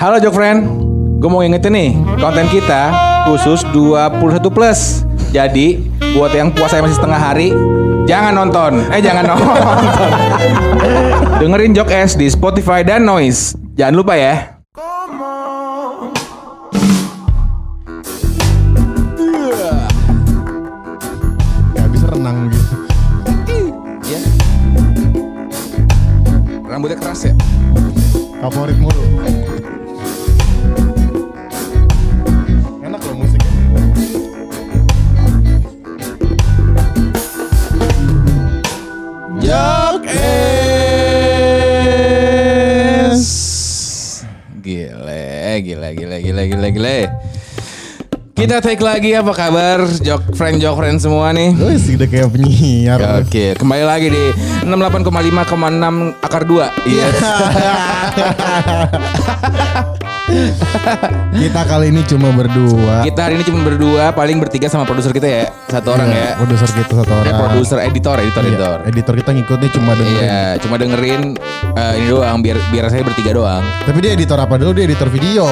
Halo Jok Friend, gue mau ngingetin nih konten kita khusus 21 plus. Jadi buat yang puasa masih setengah hari, jangan nonton. Eh jangan nonton. Dengerin Jok S di Spotify dan Noise. Jangan lupa ya. Gak bisa renang gitu. Iya. Rambutnya keras ya? Favorit mulu. Kita take lagi apa kabar Jok friend Jok friend semua nih. Wih sih udah kayak penyiar. Oke, kembali lagi di 68,5,6 akar 2. Iya. Kita kali ini cuma berdua. Kita hari ini cuma berdua, paling bertiga sama produser kita ya. Satu orang Iya, ya. Produser kita satu Eh, orang. produser, editor, editor, Iya, editor. Editor kita ngikutnya cuma dengerin. Iya, cuma dengerin eh, ini doang biar biar saya bertiga doang. Tapi dia editor apa dulu? Dia editor video.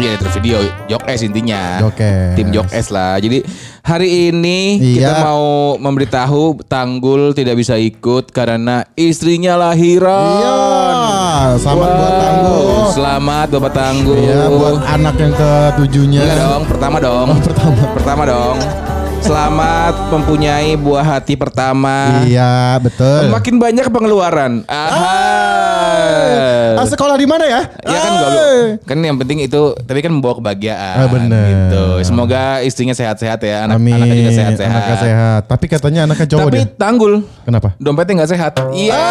Iya, editor video Jok S intinya. Jok S. Tim Jok S lah. Jadi hari ini Iya. kita mau memberitahu Tanggul tidak bisa ikut karena istrinya lahiran. Iya. Selamat buat Wow, Tanggul. Selamat Bapak Tanggul. Iya, buat anak yang ketujuhnya. Enggak dong, pertama dong. pertama. Pertama dong. Selamat mempunyai buah hati pertama. Iya, betul. Makin banyak pengeluaran. Aha. Ah, sekolah di mana ya? Ya kan gak Ah. Kan yang penting itu tapi kan membawa kebahagiaan. Ah, bener. Gitu. Semoga istrinya sehat-sehat ya, anak Amin. anaknya juga sehat-sehat. Anaknya sehat. Tapi katanya anaknya cowok Tapi dia. tanggul, Kenapa? dompetnya nggak sehat. Iya.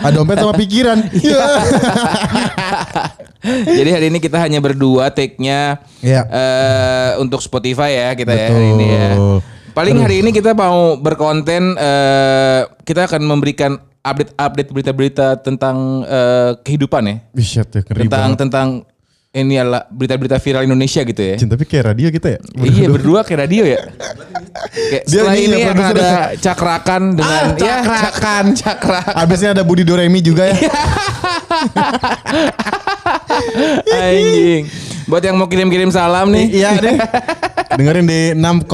Ah, dompet sama pikiran. Iya. Jadi hari ini kita hanya berdua take-nya Iya. eh, untuk Spotify ya kita ya Betul. hari ini ya. Paling hari ini kita mau berkonten eh, kita akan memberikan update-update berita-berita tentang eh, kehidupan ya. Bisa tuh ngeri Tentang banget. tentang ini adalah berita-berita viral Indonesia gitu ya. Cin, tapi kayak radio kita ya. Iya berdua kayak radio ya. Kayak Dia setelah ini ya, akan ada cakrakan dengan Ah, ya cakrakan. cak- cakrak. Abisnya ada Budi Doremi juga ya. Anjing. Buat yang mau kirim-kirim salam nih. iya deh. Dengerin di 6,6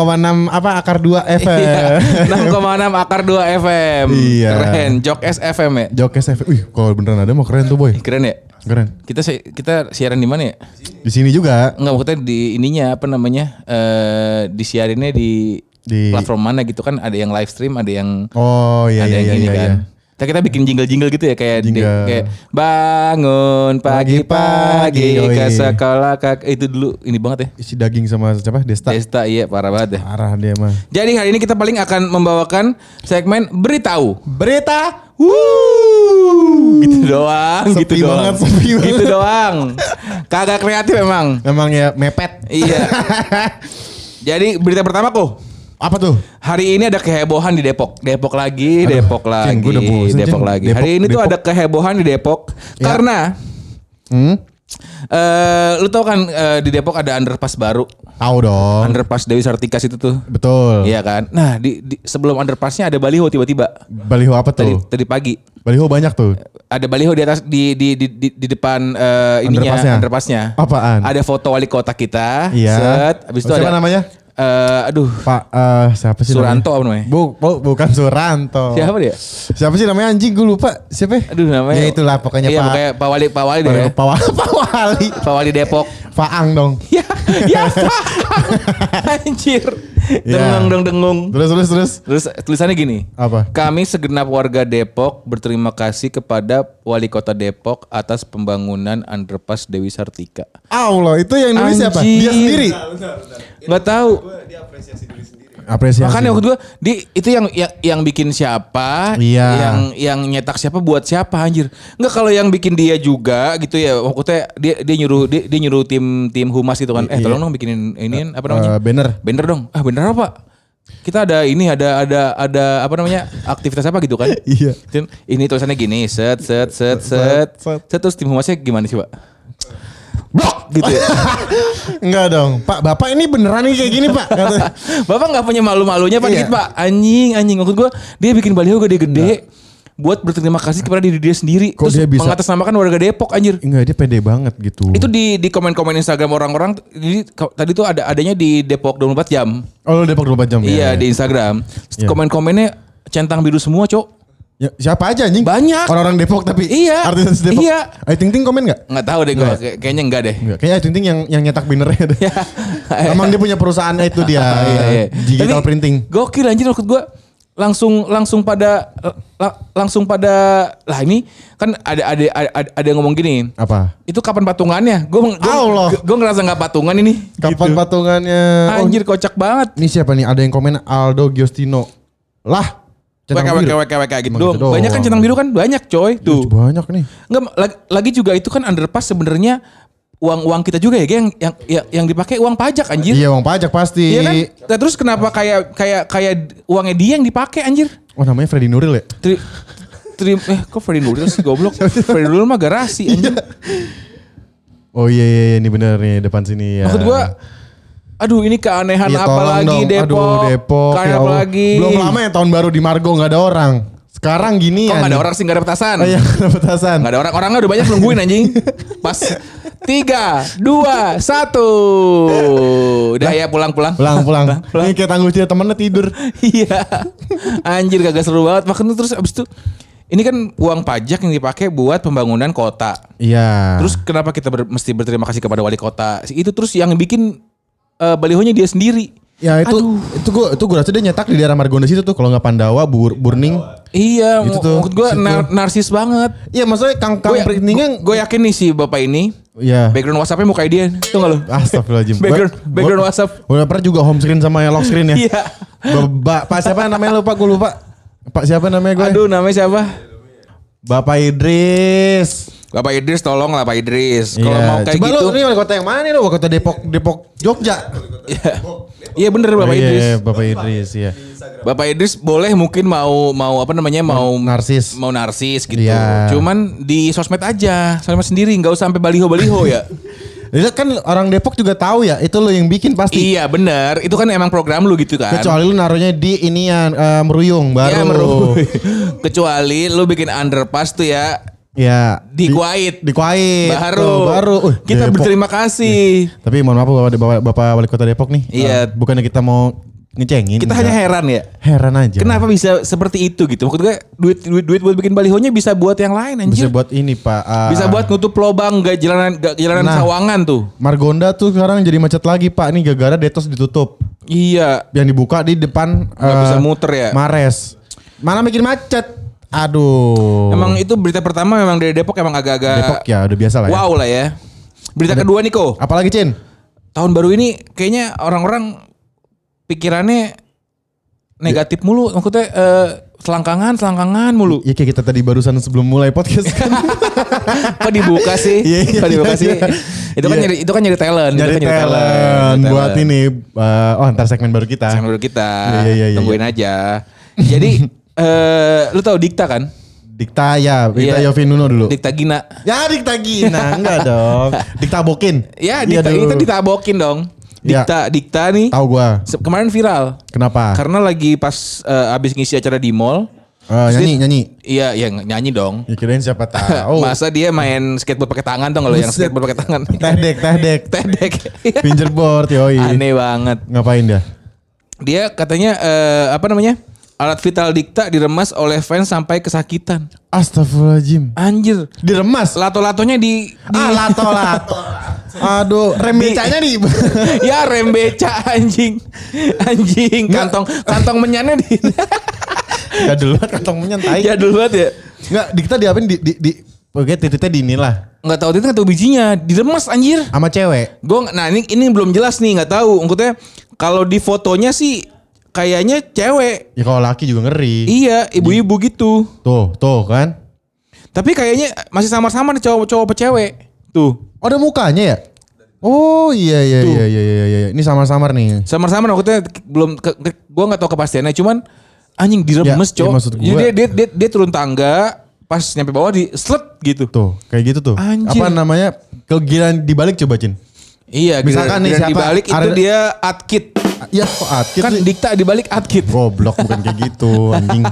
apa akar 2 FM. Iya. 6,6 akar 2 FM. Iya. Keren. Jok S FM ya. Jokes FM. Wih, kalau beneran ada mau keren tuh boy. Keren ya. Keren. Kita si- kita siaran di mana ya? Di sini juga. Enggak maksudnya di ininya apa namanya? Eh disiarinnya di, Di- platform mana gitu kan ada yang live stream, ada yang Oh iya ada iya yang iya ini iya. kan. Kita kita bikin jingle-jingle gitu ya kayak di- Jingle. kayak bangun Pagi-pagi, ke sekolah kak itu dulu ini banget ya. Isi daging sama siapa? Desta. Desta iya parah banget ya. Parah dia mah. Jadi hari ini kita paling akan membawakan segmen beritahu. Berita. Wuh, gitu doang, Sepi gitu doang. banget, sepi banget. Gitu doang. Kagak kreatif emang. Memang ya mepet. Iya. Jadi berita pertama kok. Apa tuh? Hari ini ada kehebohan di Depok. Depok lagi, Aduh, Depok lagi, gua udah bosen, Depok lagi. Depok- Hari ini tuh Depok. ada kehebohan di Depok Ya. karena Hmm? eh lu tau kan eh, di Depok ada underpass baru. Tahu dong. Underpass Dewi Sartika itu tuh. Betul. Iya kan? Nah, di, di- sebelum underpassnya ada baliho tiba-tiba. Baliho apa Tadi tuh? tadi pagi. Baliho banyak tuh. Ada baliho di atas di di di di, di depan eh, ininya Underpassnya? underpassnya. Apaan? Ada foto wali kota kita. Iya. Set. Habis itu Siapa ada namanya? Eh, aduh, Pak eh siapa sih Suranto apa namanya? namanya? Bu, bu- bukan Suranto. Siapa dia? Siapa sih namanya anjing gue lupa. Siapa? ya? Aduh namanya. Ya itulah pokoknya iya, Pak. pokoknya Pak Wali Pak Wali deh. Pak Wali. Pak Wali. Pak Wali Depok. Faang dong. ya, ya. Anjir. Iya. Dengung dong dengung. Terus terus terus. Terus tulisannya gini. Apa? Kami segenap warga Depok berterima kasih kepada Wali Kota Depok atas pembangunan underpass Dewi Sartika. Allah, itu yang nulis siapa? Dia sendiri. Nggak tahu. Apresiasi. Makanya waktu gue di itu yang yang yang bikin siapa, Iya. yang yang nyetak siapa buat siapa anjir. Enggak kalau yang bikin dia juga gitu ya. Maksudnya dia dia nyuruh dia, dia nyuruh tim tim humas gitu kan. Eh Iya. tolong dong bikinin ini apa namanya? Eh, banner. Banner dong. Ah banner apa? Kita ada ini ada ada ada apa namanya? aktivitas apa gitu kan? Iya. Ini tulisannya gini, set set set set. Set, set. Set terus tim humasnya gimana sih, Pak? Blok gitu ya. Enggak dong. Pak, Bapak ini beneran nih kayak gini, Pak. Kata. Bapak nggak punya malu-malunya Pak Iya. dikit Pak. Anjing, anjing. Maksud gue dia bikin baliho gede-gede. buat berterima kasih kepada diri dia sendiri. Kok Terus dia bisa- mengatasnamakan warga Depok anjir. Enggak dia pede banget gitu. Itu di di komen-komen Instagram orang-orang jadi tadi tuh ada adanya di Depok 24 jam. Oh Depok 24 jam Iya ya? di Instagram. Iya. Komen-komennya centang biru semua, Cok. Ya, siapa aja anjing? Banyak. Orang-orang Depok tapi Iya. artis Depok. Iya. Ayu Ting Ting komen nggak? Nggak tahu deh gue, kayaknya enggak deh. Enggak. Kayaknya Ayu Ting Ting yang yang nyetak bannernya deh. Emang dia punya perusahaannya itu dia. Iya, iya. Digital Tapi printing. Gokil anjir maksud gue langsung langsung pada la- langsung pada lah ini kan ada ada ada, ada yang ngomong gini Apa? itu kapan patungannya gue Allah. gue ngerasa nggak patungan ini Kapan Gitu. patungannya? Oh, anjir kocak banget ini siapa nih? Ada yang komen Aldo Giostino. Lah. Centang WK biru. WK WK gitu Emang gitu doang. banyak kan centang biru kan banyak coy tuh Ih, Banyak nih. Enggak, lagi, lagi juga itu kan underpass sebenarnya uang uang kita juga ya yang yang yang, yang dipakai uang pajak anjir Iya uang pajak pasti. Iya kan? Nah, terus kenapa kayak kayak kayak uangnya dia yang dipakai anjir? Oh namanya Freddy Nuril ya? Tri, tri, eh kok Freddy Nuril sih goblok? Freddy Nuril mah garasi anjir. Oh iya, iya, iya ini bener nih depan sini ya. Maksud gua aduh ini keanehan Iya, apa lagi dong. Depok? Aduh Depok. Keanehan ya apa lagi? Belum lama ya tahun baru di Margo nggak ada orang. Sekarang gini Kok ya. gak ada orang sih gak ada petasan? Oh iya ada petasan. Gak ada orang, orangnya udah banyak nungguin anjing. Pas tiga, dua, satu. Udah ya pulang-pulang. Pulang pulang. Ini kayak tangguh cerita temennya tidur. Iya. Anjir kagak seru banget. Makanya terus abis itu ini kan uang pajak yang dipakai buat pembangunan kota. Iya. Terus kenapa kita ber- mesti berterima kasih kepada wali kota? Itu terus yang bikin eh, balihonya dia sendiri. ya itu itu gua itu gua rasa dia nyetak di daerah Margonda situ tuh kalau nggak Pandawa, Bur, Burning. Iya, Itu tuh, maksud gue situ. narsis banget. Iya maksudnya kang kang printingnya gue yakin nih si bapak ini Iya. background WhatsAppnya muka dia, tuh nggak lo? Astagfirullahaladzim. Background- Gua- background gua- WhatsApp. Gua pernah juga home screen sama lock screen ya. Iya. Ba- Pak siapa namanya lupa gue lupa. Pak siapa namanya gue? Aduh, namanya siapa? Bapak Idris. Bapak Idris, tolong lah Pak Idris. Kalau Iya. mau kayak Coba gitu, lu ini wali kota yang mana nih lu? Wali kota Depok Depok Jogja. Iya. Iya bener Bapak Oh, iya, Idris. Bapak Idris ya. Bapak Idris boleh mungkin mau mau apa namanya mau Narsis. mau narsis gitu. Iya. Cuman di sosmed aja, sosmed sendiri nggak usah sampai baliho-baliho ya. Itu kan orang Depok juga tahu ya, itu lu yang bikin pasti. iya bener, itu kan emang program lu gitu kan. Kecuali lu naruhnya di inian eh, meruyung baru. Ya, meru- Kecuali lu bikin underpass tuh ya Ya. di Kuwait. Di Kuwait. Baru. Tuh, baru. Uh, kita Depok. berterima kasih. Tapi mohon maaf Bapak, Bapak, Bapak Wali Kota Depok nih. Iya. Eh, bukannya kita mau ngecengin. Kita enggak. hanya heran ya. heran aja. Kenapa bisa seperti itu gitu? Maksud gue duit duit duit buat bikin balihonya bisa buat yang lain Bisa anjir. buat ini Pak. eh, Bisa buat nutup lobang gak jalanan gak jalanan Nah. sawangan tuh. Margonda tuh sekarang jadi macet lagi Pak. Ini gara-gara Detos ditutup. Iya. Yang dibuka di depan eh, bisa muter ya. Mares. Mana bikin macet? Aduh. Emang itu berita pertama memang dari Depok emang agak-agak Depok ya udah biasa lah ya. wow lah ya. Berita kedua nih kok. Apalagi Cin? Tahun baru ini kayaknya orang-orang pikirannya negatif mulu. Maksudnya eh, selangkangan, selangkangan mulu. Ya kayak kita tadi barusan sebelum mulai podcast kan. Kok dibuka sih? Iya, iya, Kok dibuka iya, sih? iya. Itu kan Iya. nyari itu kan nyari talent, Jadi kan nyari talent buat talent. ini. eh, oh ntar segmen baru kita. Sama dulu kita. Iya, iya, iya, Tungguin aja. Jadi eh lu tahu Dikta kan? Dikta ya, Dikta Iya. Yofi Nuno dulu. Dikta Gina. Ya Dikta Gina, enggak dong. Dikta Bokin. Ya, Iya Dikta itu ditabokin dong. Iya. Dikta Dikta nih Tahu gua. kemarin viral. Kenapa? Karena lagi pas eh, abis ngisi acara di mall. Eh, nyanyi, nyanyi. Iya, iya nyanyi dong. Ya kirain siapa tahu. Masa dia main skateboard pakai tangan tuh kalau yang skateboard pakai tangan. Teh dek, teh dek. Tedek. Fingerboard, yoi. Aneh banget. Ngapain dia? Dia katanya eh, apa namanya? Alat vital Dikta diremas oleh fans sampai kesakitan. Astagfirullahaladzim. Anjir. Diremas. Lato-latonya di, di Ah, lato, lato. Aduh, rem becanya nih. ya rem beca anjing. Anjing kantong kantong menyannya di Jadul banget kantong menyentai. jadul banget ya. Enggak, Dikta diapain di di di Oke, titiknya di inilah Nggak tahu nggak tahu bijinya, diremes anjir. sama cewek. Gue nah ini ini belum jelas nih nggak tahu. Maksudnya kalau di fotonya sih kayaknya cewek. Ya kalau laki juga ngeri. Iya, ibu-ibu gitu. Tuh, tuh kan. Tapi kayaknya masih samar-samar nih cowok-cowok apa cewek. Tuh. Oh, ada mukanya ya? Oh iya iya Tuh. iya iya iya iya. Ini samar-samar nih. Samar-samar maksudnya belum ke, ke, gue nggak tahu kepastiannya cuman anjing diremes Ya, cowok. ya maksud Jadi gua- dia, dia, dia, dia turun tangga pas nyampe bawah di slet gitu. Tuh, kayak gitu tuh. Anjir. Apa namanya? Kegilaan dibalik coba, Cin. Iya, Misalkan nih siapa? dibalik itu Ada- dia atkit. Iya, kok atkit Kan sih? dikta dibalik atkit. Goblok bukan kayak gitu anjing.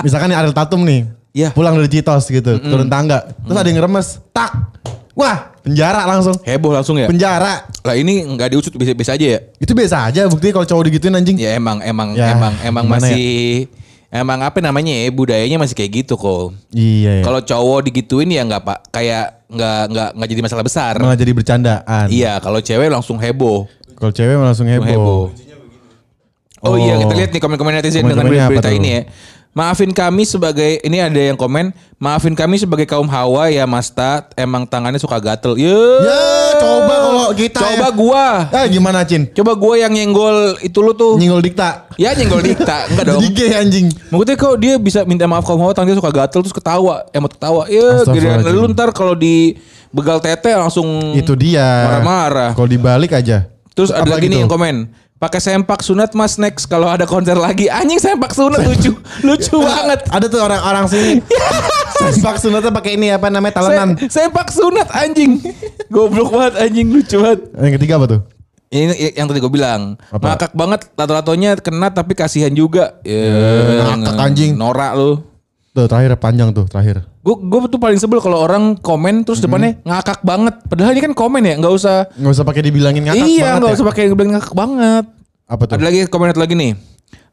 Misalkan nih Ariel Tatum nih. Iya. Pulang dari Citos gitu, turun tangga. Terus ada yang ngeremes, tak. Wah, penjara langsung. Heboh langsung ya. Penjara. Lah ini nggak diusut biasa-biasa aja ya. Itu biasa aja buktinya kalau cowok digituin anjing. Ya emang emang Ya, emang emang gimana masih emang apa namanya ya budayanya masih kayak gitu kok. Iya, iya. Kalau cowok digituin ya nggak pak kayak nggak nggak nggak jadi masalah besar. Malah jadi bercandaan. Iya kalau cewek langsung heboh. Kalau cewek langsung heboh. heboh. Oh, Oh. iya kita lihat nih komen-komen netizen dengan Komen-komennya berita ini ya. Maafin kami sebagai ini ada yang komen, maafin kami sebagai kaum hawa ya Mas Tat, emang tangannya suka gatel. Ye. Ya, coba kalau kita Coba ya. gua. Ah, gimana Cin? Coba gua yang nyenggol itu lu tuh. Nyinggol dikta. Ya nyenggol dikta, enggak dong. Jadi anjing. Maksudnya kok dia bisa minta maaf kaum hawa tangannya suka gatel terus ketawa, emot ketawa. Ya, Astagfirullahaladzim. lu ntar kalau di begal tete langsung Itu dia. Marah-marah. Kalau dibalik aja. Terus ada Apa lagi nih yang komen. Pakai sempak sunat mas next kalau ada konser lagi. Anjing sempak sunat lucu. lucu banget. Ada tuh orang-orang sini. Sempak sunatnya pakai ini apa namanya talenan. Se- sempak sunat anjing. Goblok banget anjing lucu banget. Yang ketiga apa tuh? Ini yang tadi gue bilang. Apa? Ngakak banget tato-tatonya kena tapi kasihan juga. Ya, ngakak anjing. Norak lu. Tuh terakhir panjang tuh terakhir. Gue gue tuh paling sebel kalau orang komen terus depannya ngakak banget. Padahal ini kan komen ya, nggak usah. Nggak usah pakai dibilangin ngakak iya, banget nggak ya. usah pakai bilang ngakak banget. Apa tuh? Ada lagi komen satu lagi nih.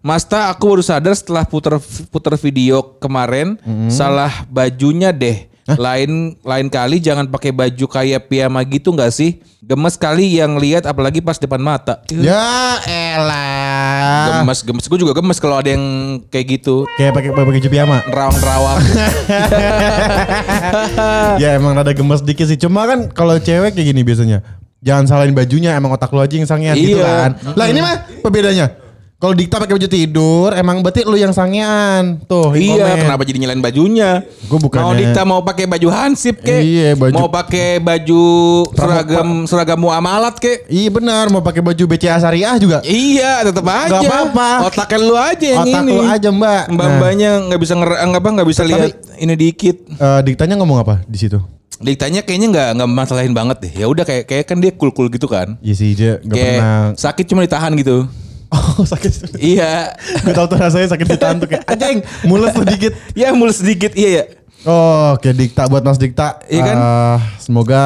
Masta aku baru sadar setelah puter puter video kemarin salah bajunya deh. Lain lain kali jangan pakai baju kayak piyama gitu nggak sih? Gemes kali yang lihat apalagi pas depan mata. Ya elah. Gemes gemes gue juga gemes kalau ada yang kayak gitu. Kayak pakai pakai baju piyama. Nerawang-nerawang. ya emang rada gemes dikit sih. Cuma kan kalau cewek kayak gini biasanya. Jangan salahin bajunya, emang otak lu aja yang sangean gitu Iya. kan. Lah ini mah pembedanya. Kalau Dikta pakai baju tidur, emang berarti lu yang sangean. Tuh, iya, komen. kenapa jadi nyalain bajunya? Gua bukannya- Mau Dikta mau pakai baju hansip kek? Iya, baju- Mau pakai baju seragam seragam muamalat kek? Iya benar, mau pakai baju BCA Syariah juga. Iya, tetap aja. Nggak apa-apa. Otaknya lu aja yang Otak ini. lu aja, Mbak. Mbak Nah. mbaknya nggak bisa nger apa nggak bisa lihat ini dikit. Eh, Diktanya ngomong apa di situ? Diktanya kayaknya nggak nggak masalahin banget deh. Ya udah kayak kayak kan dia cool cool gitu kan. Iya sih, dia nggak pernah. sakit cuma ditahan gitu. Oh sakit. iya. Gue tau tuh rasanya sakit ditahan tuh kayak anjing, mules sedikit. ya mulus sedikit iya ya. Oh, oke Dikta buat Mas Dikta. Iya kan? Eh, semoga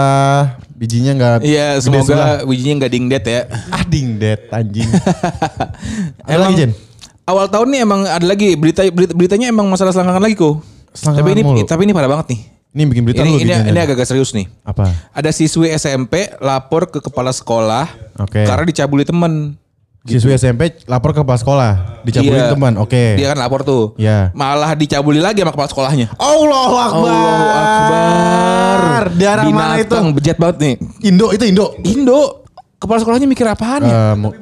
bijinya nggak Iya, semoga bijinya nggak dingdet ya. ah dingdet anjing. Ada Emang lagi Jen? awal tahun nih emang ada lagi berita, berita beritanya emang masalah selangkangan lagi kok. Selangkangan Tapi ini mulu. tapi ini parah banget nih. Ini bikin berita Ini lu ini, ini agak-agak serius nih. apa? Ada siswi SMP lapor ke kepala sekolah Oke. karena dicabuli temen. Siswi SMP lapor ke kepala sekolah, dicabulin Iya. teman. Oke. Dia kan lapor tuh. Iya. Malah dicabuli lagi sama kepala sekolahnya. Allahu Akbar. Allahu Akbar. Daerah mana itu? Bejat banget nih. Indo itu Indo. Indo. Kepala sekolahnya mikir apaan ya? Eh, mau-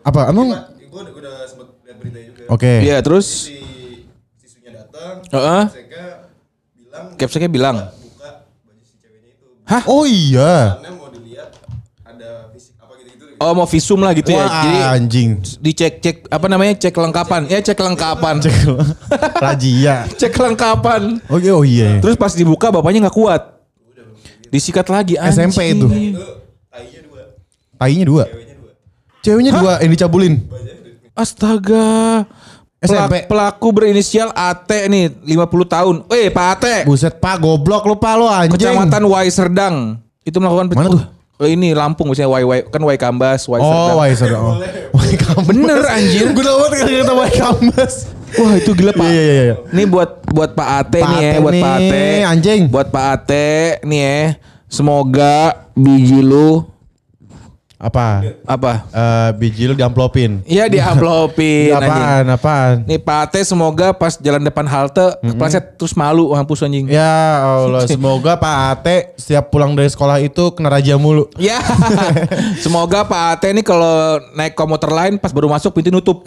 apa emang? Oke. Iya terus. Heeh. Capseknya bilang. Hah? Oh iya. Oh mau visum lah gitu ya. Wah Jadi anjing. dicek cek apa namanya cek kelengkapan. Ya cek kelengkapan. Cek Rajia. Cek kelengkapan. Oke oh iya. Terus pas dibuka bapaknya nggak kuat. Disikat lagi anjing. SMP itu. Tainya dua. Ceweknya dua yang dicabulin. Astaga. SMP. Pelak- Pelaku berinisial AT nih 50 tahun. Eh Pak AT. Buset pak goblok lupa lo anjing. Kecamatan Wai Serdang. Itu melakukan Mana tuh? Oh, ini Lampung misalnya Wai Wai kan Wai Kambas, Wai Serdang. Oh, Wai Serdang. Oh. Wai Kambas. Bener, anjir. Gue banget kata Wai Kambas. Wah itu gila Pak. Iya, iya, iya. Ini buat buat Pak Ate Pak nih ya, buat Pak Ate. anjing. Buat Pak Ate nih ya. Semoga biji lu Apa? apa? Eh biji lu diamplopin. Iya di amplopin anjing. apaan? Apaan? Nih Pak Ate semoga pas jalan depan halte kepleset terus malu mampus anjing. Ya Allah, semoga Pak Ate setiap pulang dari sekolah itu kena raja mulu. Ya, semoga Pak Ate nih kalau naik komuter lain pas baru masuk pintu nutup.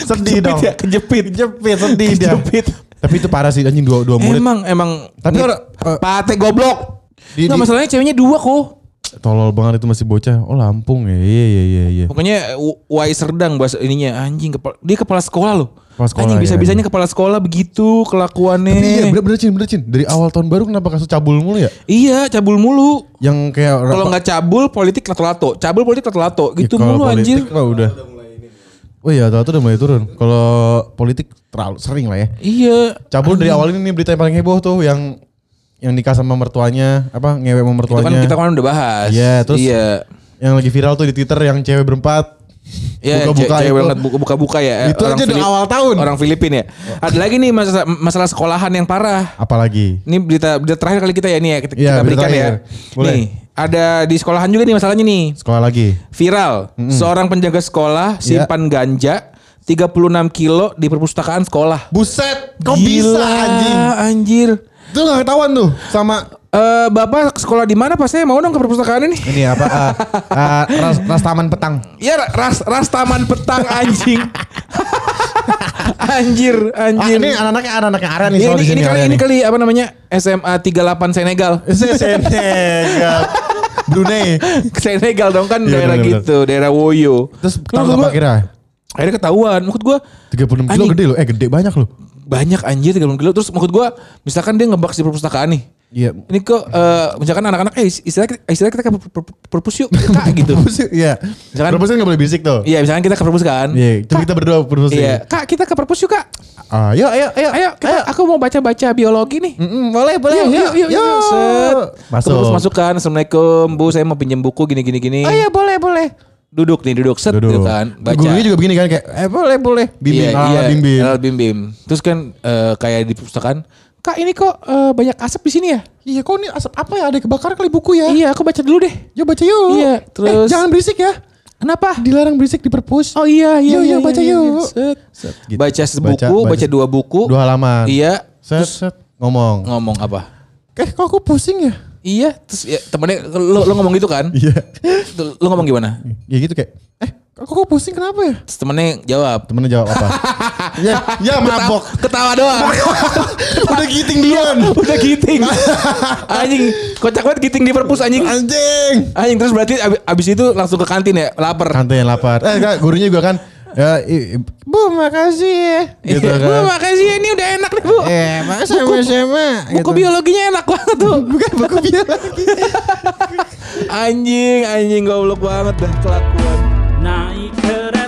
Sedih Kejepit dong. ya, kejepit. Kejepit, sedih dia. Kejepit. Tapi itu parah sih anjing dua dua murid. Emang emang Tapi eh, Pak Ate goblok. Di- Nggak di- masalahnya ceweknya dua kok. Tolol banget itu masih bocah. Oh Lampung ya. Iya iya iya iya. Pokoknya Wai Serdang bahasa ininya anjing kepala dia kepala sekolah loh. Kepala sekolah, anjing ya, bisa-bisanya kepala sekolah begitu kelakuannya. Tapi iya bener bener Cin, bener Cin. Dari awal tahun baru kenapa kasus cabul mulu ya? Iya, cabul mulu. Yang kayak Kalau nggak cabul politik lato-lato. Cabul politik lato-lato Ya, gitu kalau mulu politik anjir. mah udah. Oh iya, tuh udah mulai turun. Kalau politik terlalu sering lah ya. Iya. Cabul dari awal ini berita yang paling heboh tuh yang yang nikah sama mertuanya, apa ngewe sama Itu kan mertuanya. kita kemarin udah bahas. Iya, terus- Iya. Yang lagi viral tuh di Twitter yang cewek berempat. Iya, Buka-buka cewek itu. banget buka-buka ya. Itu aja udah awal tahun. Orang Filipin ya. Ada lagi nih masalah, masalah sekolahan yang parah. Apalagi? Ini berita berita terakhir kali kita ya nih ya kita, Iya, kita berita berikan ya. terakhir. Boleh. Nih, ada di sekolahan juga nih masalahnya nih. Sekolah lagi. Viral. Seorang penjaga sekolah Iya. simpan ganja 36 kilo di perpustakaan sekolah. Buset, kok Gila, bisa anjing? Anjir. Itu gak ketahuan tuh sama Eh, Bapak sekolah di mana? Pas saya mau dong ke perpustakaan ini. ini apa? uh, uh, ras, ras taman petang. Ya ras ras taman petang anjing. anjir, Ah, anjir. ini anak-anaknya anak-anaknya Arya nih Iya, soal ini, ini kali ini kali apa namanya? SMA 38 Senegal. Senegal. Brunei. Senegal dong kan Iya, daerah benar-benar. gitu, daerah Woyo. Terus tahu apa kira? Akhirnya ketahuan. Maksud gua 36 kilo Anjing. gede loh. Eh gede banyak loh. Banyak anjir 30 kilo. Terus maksud gua misalkan dia ngebaks di perpustakaan nih. Iya. Ini kok eh, misalkan anak-anak eh istilah istilah kita ke per- per- perpus yuk kak gitu. Iya. Misalkan- Perpus kan gak boleh berisik tuh. Iya, misalkan kita ke perpus kan. Iya. Coba kita berdua perpus. Iya, kak kita ke perpus yuk kak. Ayo, ayo, ayo, Ayo, kita, aku mau baca-baca biologi nih. Mm-mm, boleh, boleh. Yuk, yuk, yuk, yuk. Set. Masuk. Masukkan. Assalamualaikum, Bu. Saya mau pinjam buku gini, gini, gini. Oh iya, boleh, boleh. Duduk nih, duduk set Duduk. gitu kan. Baca. Gurunya juga begini kan kayak, eh boleh, boleh. Bimbing, Iya, ala iya, bimbing. ala bim bim. Terus kan eh, kayak di perpustakaan, Kak ini kok eh, banyak asap di sini ya? Iya, kok ini asap apa ya? Ada kebakaran kali buku ya? Iya, aku baca dulu deh. Yuk baca yuk. Iya, Eh, terus- jangan berisik ya. Kenapa? Dilarang berisik di perpus. Oh iya, iya, Yuk, iya, yuk, baca iya, yuk. iya. Set. Set, gitu. Baca sebuku, Baca- baca, baca dua buku. Dua halaman. Iya. Set, Terus set. Ngomong. ngomong apa? Eh kok aku pusing ya? Iya, terus ya, temennya lo, lo ngomong gitu kan? Iya. Lo, ngomong gimana? ya gitu kayak, eh kok aku pusing kenapa ya? Terus temennya jawab. Temennya jawab apa? ya, ya mabok. Ketawa doang. Udah giting duluan. Udah giting. anjing, kocak banget giting di perpus anjing. Anjing. Anjing terus berarti ab- abis itu langsung ke kantin ya, lapar. Kantin lapar. Eh enggak, gurunya juga kan. Ya, i- i- Bu makasih ya. Gitu Bu, kan. makasih ya, ini udah enak nih, Bu. Eh, maka sama-sama. Buku biologinya enak banget tuh. Bukan buku biologi. anjing, anjing goblok banget dah kelakuan. naik kereta